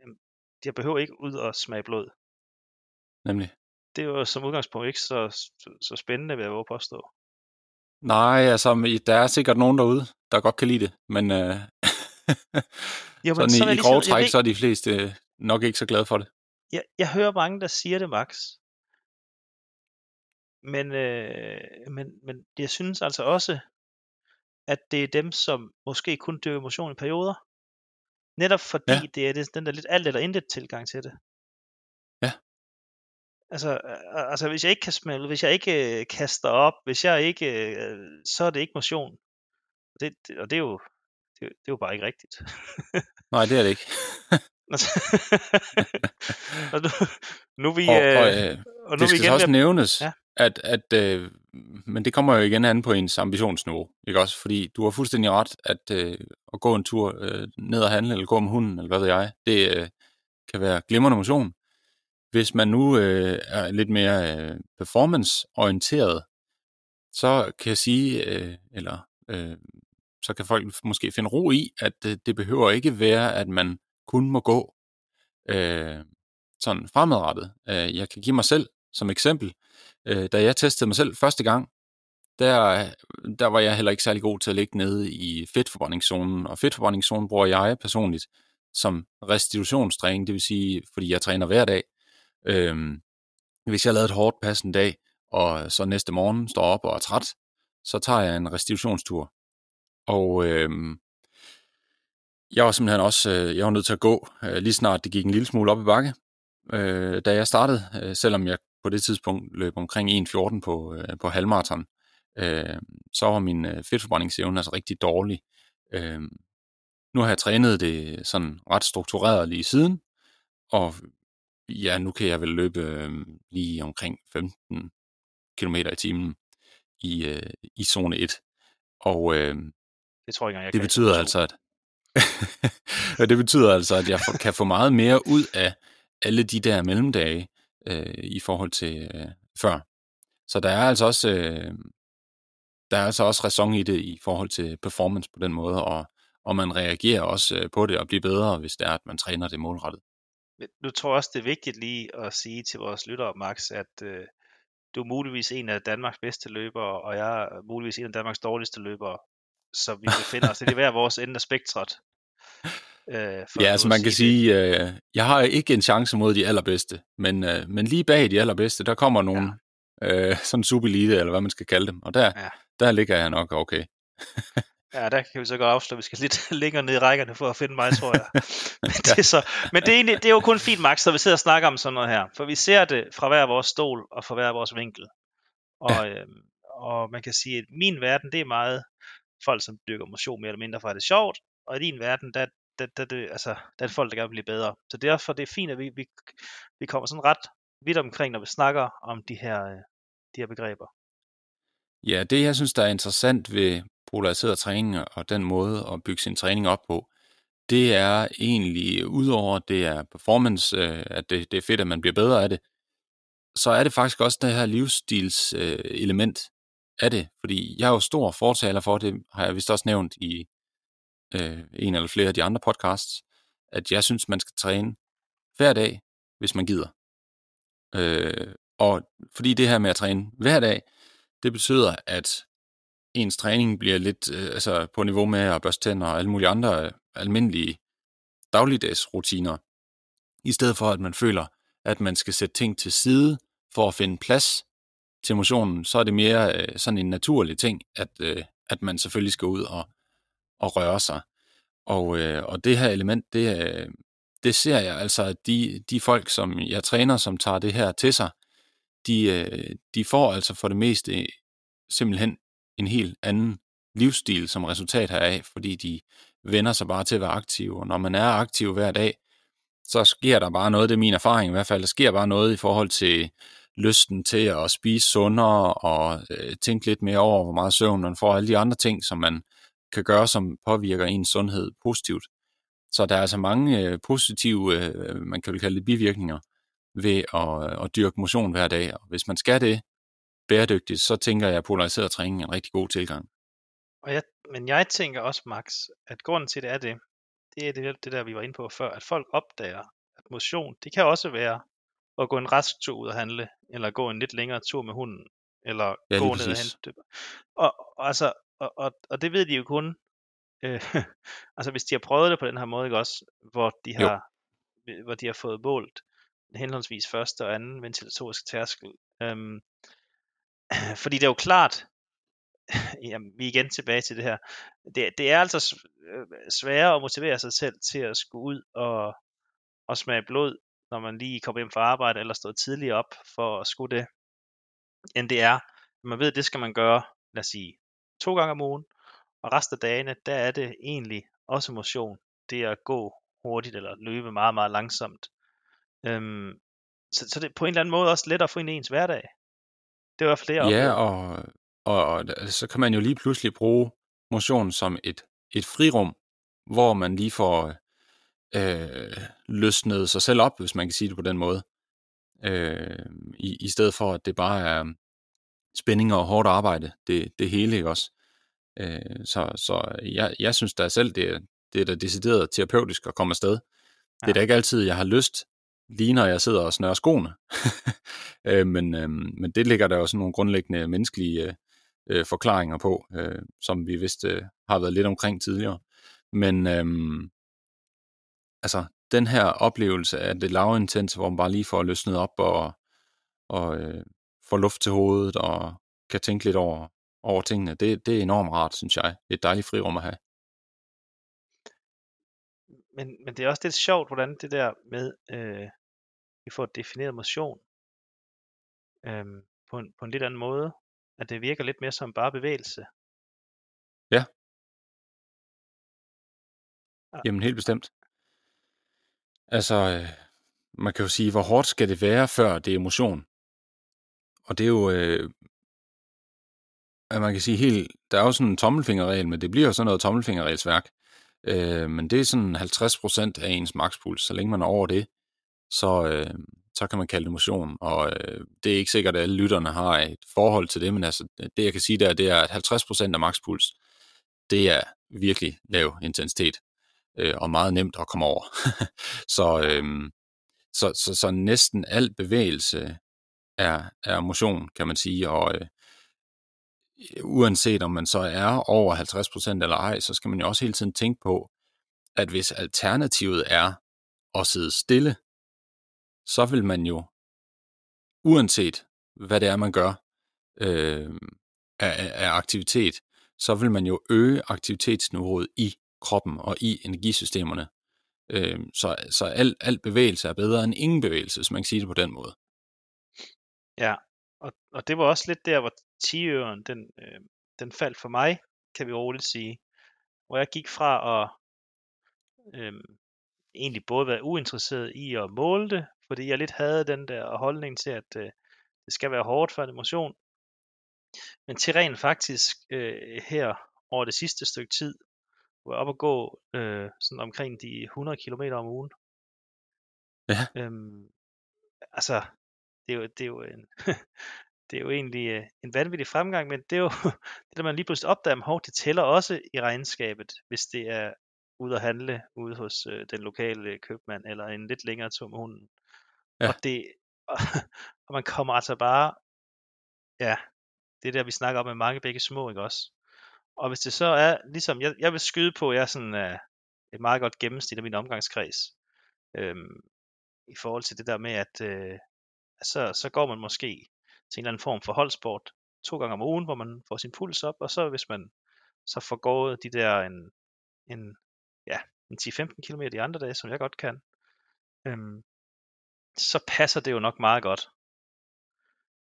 Speaker 1: øh, de behøver ikke ud og smage blod.
Speaker 2: Nemlig.
Speaker 1: Det er jo som udgangspunkt ikke så, så, så spændende, vil jeg våge påstå.
Speaker 2: Nej, altså, der er sikkert nogen derude, der godt kan lide det, men, øh, jo, men sådan så i, i grove træk, så er de fleste nok ikke så glade for det.
Speaker 1: Jeg, jeg hører mange, der siger det, Max, men, øh, men, men jeg synes altså også, at det er dem, som måske kun dyrker motion i perioder. Netop fordi ja. det er det, den der lidt alt eller intet tilgang til det.
Speaker 2: Ja.
Speaker 1: Altså, altså hvis jeg ikke kan smelle, hvis jeg ikke øh, kaster op, hvis jeg ikke, øh, så er det ikke motion. Det, det, og det er jo, det, det er jo bare ikke rigtigt.
Speaker 2: Nej, det er det ikke.
Speaker 1: og nu, nu vi,
Speaker 2: og, og, øh, og nu det skal vi igen, også nævnes, ja at, at øh, men det kommer jo igen an på ens ambitionsniveau, ikke også? Fordi du har fuldstændig ret, at øh, at gå en tur øh, ned og handle, eller gå med hunden, eller hvad ved jeg, det øh, kan være glimrende motion. Hvis man nu øh, er lidt mere øh, performance-orienteret, så kan jeg sige, øh, eller øh, så kan folk måske finde ro i, at det, det behøver ikke være, at man kun må gå øh, sådan fremadrettet. Øh, jeg kan give mig selv som eksempel. Øh, da jeg testede mig selv første gang, der, der var jeg heller ikke særlig god til at ligge nede i fedtforbrændingszonen, og fedtforbrændingszonen bruger jeg personligt som restitutionstræning, det vil sige, fordi jeg træner hver dag. Øhm, hvis jeg lavede et hårdt pas en dag, og så næste morgen står op og er træt, så tager jeg en restitutionstur. Og øhm, jeg var simpelthen også, øh, jeg var nødt til at gå, øh, lige snart det gik en lille smule op i bakke, øh, da jeg startede, øh, selvom jeg på det tidspunkt løb omkring 1.14 på, øh, på halvmarathon, øh, så var min øh, fedtforbrændingsevne altså rigtig dårlig. Øh, nu har jeg trænet det sådan ret struktureret lige siden, og ja, nu kan jeg vel løbe øh, lige omkring 15 km i timen i, øh, i zone 1. Og øh,
Speaker 1: det tror jeg ikke, jeg
Speaker 2: det
Speaker 1: kan
Speaker 2: betyder altså, at det betyder altså, at jeg kan få meget mere ud af alle de der mellemdage øh, i forhold til øh, før. Så der er altså også øh, der er altså også ræson i det i forhold til performance på den måde, og, og man reagerer også øh, på det og bliver bedre, hvis det er, at man træner det målrettet.
Speaker 1: Nu tror jeg også, det er vigtigt lige at sige til vores lyttere, Max, at øh, du er muligvis en af Danmarks bedste løbere, og jeg er muligvis en af Danmarks dårligste løbere. Så vi befinder os lidt i hver vores ende af spektret.
Speaker 2: Øh, ja, altså man kan sige, øh, jeg har ikke en chance mod de allerbedste, men, øh, men lige bag de allerbedste, der kommer nogle ja. øh, sådan subelite, eller hvad man skal kalde dem, og der, ja. der ligger jeg nok okay.
Speaker 1: Ja, der kan vi så godt afsløre, vi skal lidt længere ned i rækkerne for at finde mig, tror jeg. men, det er så, men det, er egentlig, det er jo kun fint, Max, så vi sidder og snakker om sådan noget her. For vi ser det fra hver vores stol og fra hver vores vinkel. Og, ja. øhm, og man kan sige, at min verden, det er meget folk, som dykker motion mere eller mindre, for at det er sjovt. Og i din verden, der, der, der, der, altså, der er folk, der gerne vil blive bedre. Så derfor det er fint, at vi, vi, vi kommer sådan ret vidt omkring, når vi snakker om de her, øh, de her begreber.
Speaker 2: Ja, det jeg synes, der er interessant ved polariseret træning og den måde at bygge sin træning op på, det er egentlig, udover det er performance, øh, at det, det er fedt, at man bliver bedre af det, så er det faktisk også det her livsstils øh, element af det. Fordi jeg er jo stor fortaler for det, har jeg vist også nævnt i øh, en eller flere af de andre podcasts, at jeg synes, man skal træne hver dag, hvis man gider. Øh, og fordi det her med at træne hver dag, det betyder, at ens træning bliver lidt øh, altså på niveau med at børste tænder og alle mulige andre øh, almindelige dagligdags rutiner. I stedet for, at man føler, at man skal sætte ting til side for at finde plads til motionen, så er det mere øh, sådan en naturlig ting, at, øh, at man selvfølgelig skal ud og, og røre sig. Og, øh, og det her element, det, øh, det ser jeg altså, at de, de folk, som jeg træner, som tager det her til sig, de, øh, de får altså for det meste simpelthen en helt anden livsstil som resultat heraf, fordi de vender sig bare til at være aktive. Og når man er aktiv hver dag, så sker der bare noget, det er min erfaring i hvert fald, der sker bare noget i forhold til lysten til at spise sundere og øh, tænke lidt mere over, hvor meget søvn man får, alle de andre ting, som man kan gøre, som påvirker ens sundhed positivt. Så der er altså mange øh, positive, øh, man kan vel kalde det bivirkninger, ved at, at dyrke motion hver dag. Og hvis man skal det bæredygtigt, så tænker jeg, at polariseret træning er en rigtig god tilgang.
Speaker 1: Og jeg, men jeg tænker også, Max, at grunden til det er det, det er det, det der, vi var inde på før, at folk opdager, at motion, det kan også være at gå en rask tur ud og handle, eller gå en lidt længere tur med hunden, eller ja, gå ned og hente. Og, og, altså, og, og, og det ved de jo kun, øh, altså hvis de har prøvet det på den her måde, ikke også, hvor de har, jo. hvor de har fået målt henholdsvis første og anden ventilatorisk tærskel. Øhm, fordi det er jo klart, jamen, vi er igen tilbage til det her, det, det er altså øh, sværere at motivere sig selv til at skulle ud og, og smage blod, når man lige kommer hjem fra arbejde eller står tidligere op for at skulle det, end det er. Man ved, at det skal man gøre, lad os sige, to gange om ugen, og resten af dagene, der er det egentlig også motion. Det er at gå hurtigt eller løbe meget, meget langsomt. Øhm, så, så det er på en eller anden måde også lettere at få ind i ens hverdag. Det er i hvert fald det,
Speaker 2: Ja, og, og, og så kan man jo lige pludselig bruge motion som et, et frirum, hvor man lige får øh, løsnet sig selv op, hvis man kan sige det på den måde. Øh, i, I stedet for, at det bare er spænding og hårdt arbejde, det, det hele, ikke også? Øh, så så jeg, jeg synes da selv, det er, det er da decideret terapeutisk at komme afsted. Ja. Det er da ikke altid, jeg har lyst, lige når jeg sidder og snører skoene. øh, men, øh, men det ligger der også nogle grundlæggende menneskelige øh, forklaringer på, øh, som vi vist øh, har været lidt omkring tidligere. Men øh, altså, den her oplevelse af det lavintens, hvor man bare lige får løsnet op og, og øh, får luft til hovedet og kan tænke lidt over, over tingene, det, det er enormt rart, synes jeg. Det er et dejligt frirum at have.
Speaker 1: Men, men det er også lidt sjovt, hvordan det der med, øh, vi får defineret motion øh, på, en, på en lidt anden måde, at det virker lidt mere som bare bevægelse.
Speaker 2: Ja. Jamen helt bestemt. Altså, øh, man kan jo sige, hvor hårdt skal det være, før det er emotion? Og det er jo, øh, at man kan sige helt, der er jo sådan en tommelfingerregel, men det bliver jo sådan noget tommelfingerregelsværk. Øh, men det er sådan 50% af ens makspuls. Så længe man er over det, så, øh, så kan man kalde det motion. Og øh, det er ikke sikkert, at alle lytterne har et forhold til det, men altså, det jeg kan sige der, det er, at 50% af makspuls, det er virkelig lav intensitet øh, og meget nemt at komme over. så, øh, så, så, så næsten al bevægelse er, er motion, kan man sige, og øh, uanset om man så er over 50% eller ej, så skal man jo også hele tiden tænke på, at hvis alternativet er at sidde stille, så vil man jo, uanset hvad det er, man gør øh, af, af aktivitet, så vil man jo øge aktivitetsniveauet i kroppen og i energisystemerne. Øh, så så al, al bevægelse er bedre end ingen bevægelse, hvis man kan sige det på den måde.
Speaker 1: Ja, og, og det var også lidt der, hvor 10'eren, den, øh, den faldt for mig, kan vi roligt sige. Hvor jeg gik fra at øh, egentlig både være uinteresseret i at måle det, fordi jeg lidt havde den der holdning til, at øh, det skal være hårdt for en emotion. Men til rent faktisk øh, her over det sidste stykke tid, hvor jeg op og gå øh, sådan omkring de 100 km om ugen.
Speaker 2: Ja.
Speaker 1: Øhm, altså, det er jo, det er jo en, det er jo egentlig øh, en vanvittig fremgang, men det er jo det, der man lige pludselig opdager, at det tæller også i regnskabet, hvis det er ude at handle ude hos øh, den lokale købmand, eller en lidt længere tur med hunden. Ja. Og, det, og, og man kommer altså bare, ja, det der vi snakker om med mange begge små, ikke også? Og hvis det så er, ligesom, jeg, jeg vil skyde på, at jeg er sådan uh, et meget godt gennemsnit af min omgangskreds, øhm, i forhold til det der med, at øh, så, så går man måske til en eller anden form for holdsport to gange om ugen, hvor man får sin puls op, og så hvis man så får gået de der en, en, ja, en 10-15 km de andre dage, som jeg godt kan, øhm, så passer det jo nok meget godt.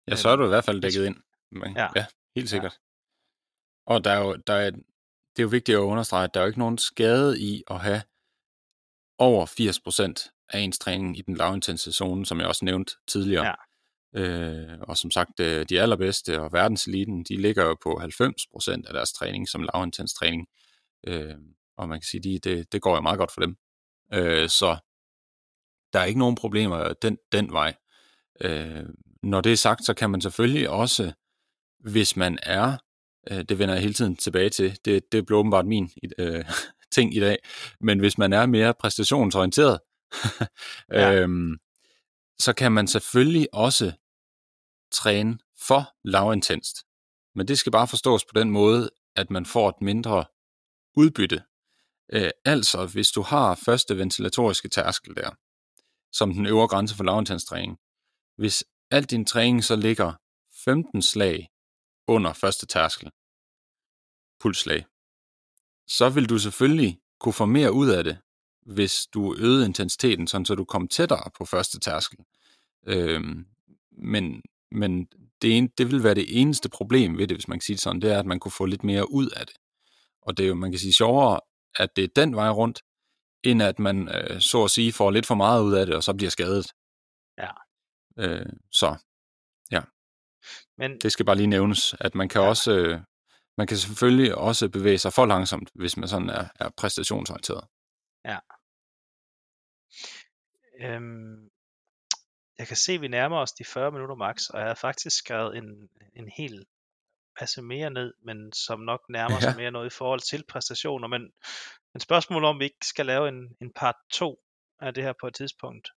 Speaker 2: Ja, så er du i hvert fald dækket ind. Men, ja. ja, helt sikkert. Ja. Og der er jo, der er, det er jo vigtigt at understrege, at der er jo ikke nogen skade i at have over 80% af ens træning i den lavintense zone, som jeg også nævnte tidligere. Ja. Øh, og som sagt, øh, de allerbedste og verdenseliten, de ligger jo på 90% af deres træning som lavintens træning. Øh, og man kan sige, de, det, det går jo meget godt for dem. Øh, så der er ikke nogen problemer den, den vej. Øh, når det er sagt, så kan man selvfølgelig også, hvis man er, øh, det vender jeg hele tiden tilbage til, det, det blev åbenbart min øh, ting i dag, men hvis man er mere præstationsorienteret, ja. øhm, så kan man selvfølgelig også træne for lavintenst. Men det skal bare forstås på den måde, at man får et mindre udbytte. Øh, altså, hvis du har første ventilatoriske tærskel der, som den øvre grænse for lavintens hvis al din træning så ligger 15 slag under første tærskel, pulsslag, så vil du selvfølgelig kunne få mere ud af det, hvis du øgede intensiteten, sådan så du kom tættere på første tærskel. Øhm, men men det, en, det vil være det eneste problem ved det, hvis man kan sige det sådan, det er, at man kunne få lidt mere ud af det. Og det er jo, man kan sige, sjovere, at det er den vej rundt, end at man, øh, så at sige, får lidt for meget ud af det, og så bliver skadet.
Speaker 1: Ja.
Speaker 2: Øh, så, ja. Men, det skal bare lige nævnes, at man kan ja. også, øh, man kan selvfølgelig også bevæge sig for langsomt, hvis man sådan er, er præstationsorienteret.
Speaker 1: Ja. Øhm, jeg kan se, at vi nærmer os de 40 minutter max, og jeg har faktisk skrevet en, en hel passe mere ned, men som nok nærmer sig mere noget i forhold til præstationer. Men, men spørgsmålet om vi ikke skal lave en, en part 2 af det her på et tidspunkt,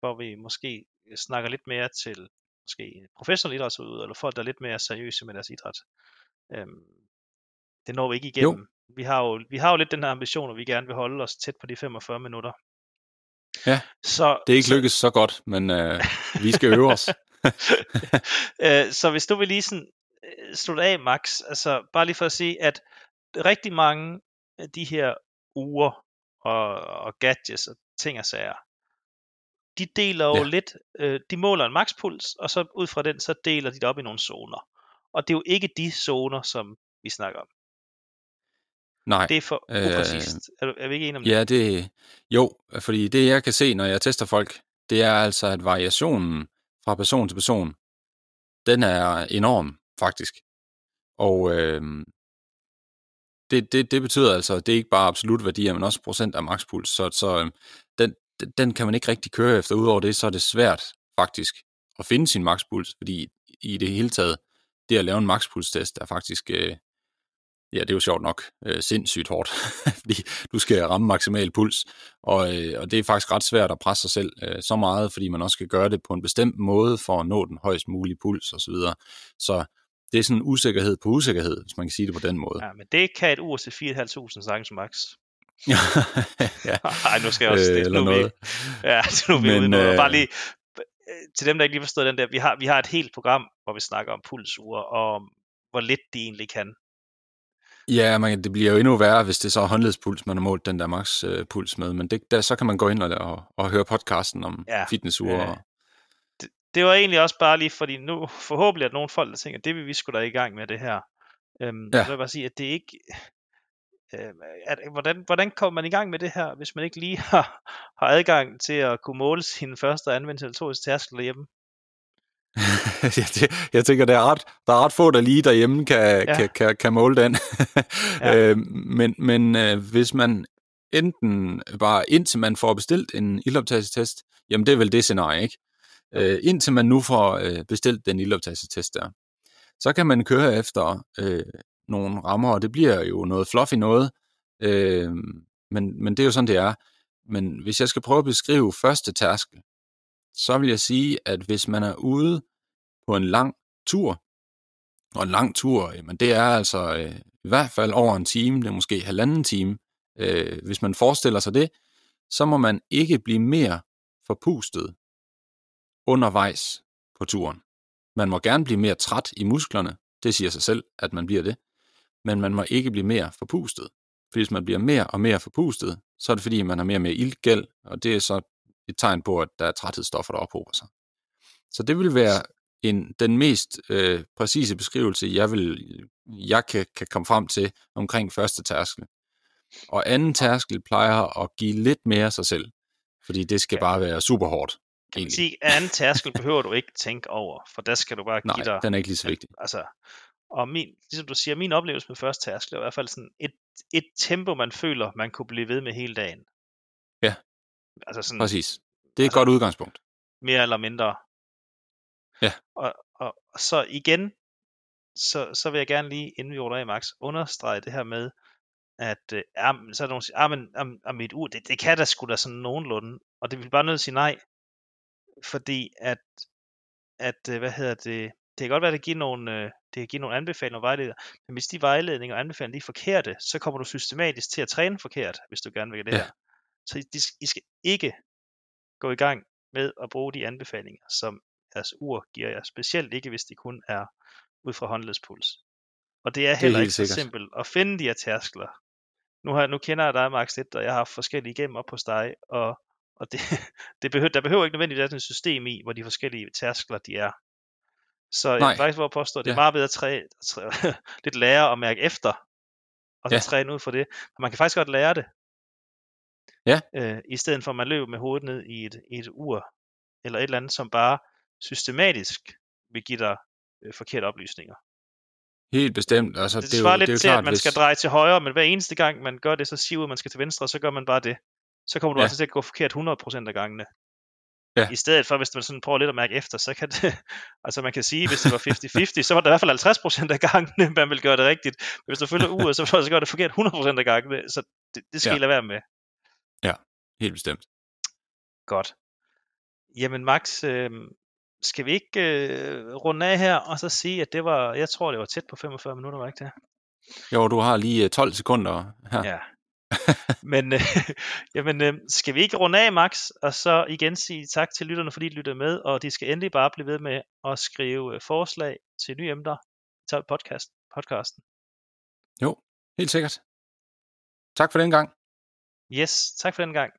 Speaker 1: hvor vi måske snakker lidt mere til måske professionelle idrætsudøvere, eller folk, der er lidt mere seriøse med deres idræt. Øhm, det når vi ikke igennem. Jo. Vi har, jo, vi har jo lidt den her ambition, at vi gerne vil holde os tæt på de 45 minutter.
Speaker 2: Ja, så, det er ikke så, lykkes så godt, men øh, vi skal øve os.
Speaker 1: øh, så hvis du vil lige sådan øh, slutte af, Max, altså bare lige for at sige, at rigtig mange af de her uger og, og gadgets og ting og sager, de deler jo ja. lidt, øh, de måler en makspuls, og så ud fra den, så deler de det op i nogle zoner. Og det er jo ikke de zoner, som vi snakker om.
Speaker 2: Nej.
Speaker 1: Det er for øh, upræcist. Er, du, er vi ikke enige om
Speaker 2: ja, det? det? Jo, fordi det jeg kan se, når jeg tester folk, det er altså, at variationen fra person til person, den er enorm, faktisk. Og øh, det, det, det betyder altså, at det er ikke bare absolut værdier, men også procent af makspuls. Så, så øh, den, den kan man ikke rigtig køre efter. Udover det, så er det svært faktisk at finde sin makspuls, fordi i det hele taget, det at lave en makspulstest er faktisk, øh, ja, det er jo sjovt nok, øh, sindssygt hårdt, fordi du skal ramme maksimal puls, og, øh, og det er faktisk ret svært at presse sig selv øh, så meget, fordi man også skal gøre det på en bestemt måde for at nå den højst mulige puls osv. Så, videre. så det er sådan en usikkerhed på usikkerhed, hvis man kan sige det på den måde.
Speaker 1: Ja, men det kan et ur til 4.500 sagtens max. ja. Ej, nu skal jeg også... Øh, det, nu noget. Vi, ja, nu er vi Men, ude nu. Øh... Bare lige, til dem, der ikke lige forstår den der, vi har, vi har et helt program, hvor vi snakker om pulsure, og om, hvor lidt de egentlig kan.
Speaker 2: Ja, man, det bliver jo endnu værre, hvis det er så håndledspuls, man har målt den der max øh, puls med, men det, der, så kan man gå ind og, og, og høre podcasten om ja, fitnessure.
Speaker 1: Øh, det, det var egentlig også bare lige, fordi nu forhåbentlig at nogle folk, der tænker, det vil vi sgu da i gang med det her. Øhm, ja. Så vil jeg bare sige, at det ikke, øh, at, hvordan, hvordan kommer man i gang med det her, hvis man ikke lige har, har adgang til at kunne måle sin første anvendt tærskel derhjemme?
Speaker 2: jeg, jeg tænker, der er, ret, der er ret få, der lige derhjemme kan, ja. kan, kan, kan måle den. ja. øh, men men øh, hvis man enten bare indtil man får bestilt en ildoptagelsestest, jamen det er vel det scenarie, ikke? Øh, indtil man nu får øh, bestilt den ildoptagelsestest der, så kan man køre efter øh, nogle rammer, og det bliver jo noget fluffy noget, øh, men, men det er jo sådan, det er. Men hvis jeg skal prøve at beskrive første tærskel, så vil jeg sige, at hvis man er ude på en lang tur, og en lang tur, jamen det er altså øh, i hvert fald over en time, det er måske halvanden time. Øh, hvis man forestiller sig det, så må man ikke blive mere forpustet undervejs på turen. Man må gerne blive mere træt i musklerne, det siger sig selv, at man bliver det, men man må ikke blive mere forpustet. For hvis man bliver mere og mere forpustet, så er det fordi, man har mere og mere iltgæld, og det er så et tegn på, at der er træthedsstoffer, der ophober sig. Så det vil være en, den mest øh, præcise beskrivelse, jeg, vil, jeg kan, kan komme frem til omkring første tærskel. Og anden tærskel plejer at give lidt mere sig selv, fordi det skal ja. bare være super hårdt.
Speaker 1: Kan man sige, anden tærskel behøver du ikke tænke over, for der skal du bare give
Speaker 2: Nej,
Speaker 1: dig...
Speaker 2: den er ikke lige så vigtig.
Speaker 1: Altså, og min, ligesom du siger, min oplevelse med første tærskel er i hvert fald sådan et, et tempo, man føler, man kunne blive ved med hele dagen.
Speaker 2: Altså sådan, præcis. Det er altså, et godt udgangspunkt.
Speaker 1: Mere eller mindre.
Speaker 2: Ja.
Speaker 1: Og, og, og så igen, så, så vil jeg gerne lige, inden vi ruller af, Max, understrege det her med, at øh, ja, så er der nogen, siger, ah, men, am, am mit ur, det, det kan da sgu da sådan nogenlunde. Og det vil bare nødt til at sige nej, fordi at, at øh, hvad hedder det, det kan godt være, at det giver nogle, øh, det kan give nogle anbefalinger og vejledninger, men hvis de vejledninger og anbefalinger er forkerte, så kommer du systematisk til at træne forkert, hvis du gerne vil det ja. her. Så I, I skal ikke gå i gang med at bruge de anbefalinger, som jeres ur giver jer, specielt ikke hvis de kun er ud fra håndledspuls. Og det er heller det er ikke så simpelt at finde de her tærskler. Nu, har, nu kender jeg dig, Max, lidt, og jeg har haft forskellige igennem op hos dig, og, og det, det behøver, der behøver ikke nødvendigvis et system i, hvor de forskellige tærskler de er. Så Nej. jeg faktisk vil påstå, at det er ja. meget bedre at træ, træ, lidt lære at mærke efter, og så ja. træne ud for det. Man kan faktisk godt lære det.
Speaker 2: Ja.
Speaker 1: Øh, I stedet for at man løber med hovedet ned i et, et ur, eller et eller andet, som bare systematisk vil give dig øh, forkerte oplysninger.
Speaker 2: Helt bestemt. Altså,
Speaker 1: det, det svarer jo, lidt det er til, klart, at man hvis... skal dreje til højre, men hver eneste gang man gør det, så siger man, at man skal til venstre, så gør man bare det. Så kommer du ja. altså til at gå forkert 100% af gangene.
Speaker 2: Ja.
Speaker 1: I stedet for, hvis man sådan prøver lidt at mærke efter, så kan det, altså man kan sige, hvis det var 50-50, så var det i hvert fald 50% af gangene, man vil gøre det rigtigt. Men hvis du følger uret, så, så gør det forkert 100% af gangene, så det, det skal
Speaker 2: Ja.
Speaker 1: I lade være med.
Speaker 2: Helt bestemt.
Speaker 1: Godt. Jamen Max, øh, skal vi ikke øh, runde af her, og så sige, at det var, jeg tror det var tæt på 45 minutter, var ikke det?
Speaker 2: Jo, du har lige øh, 12 sekunder her.
Speaker 1: Ja. Men øh, jamen, øh, skal vi ikke runde af, Max, og så igen sige tak til lytterne, fordi de lytter med, og de skal endelig bare blive ved med at skrive øh, forslag til nye emner til podcast, podcasten.
Speaker 2: Jo, helt sikkert. Tak for den gang.
Speaker 1: Yes, tak for den gang.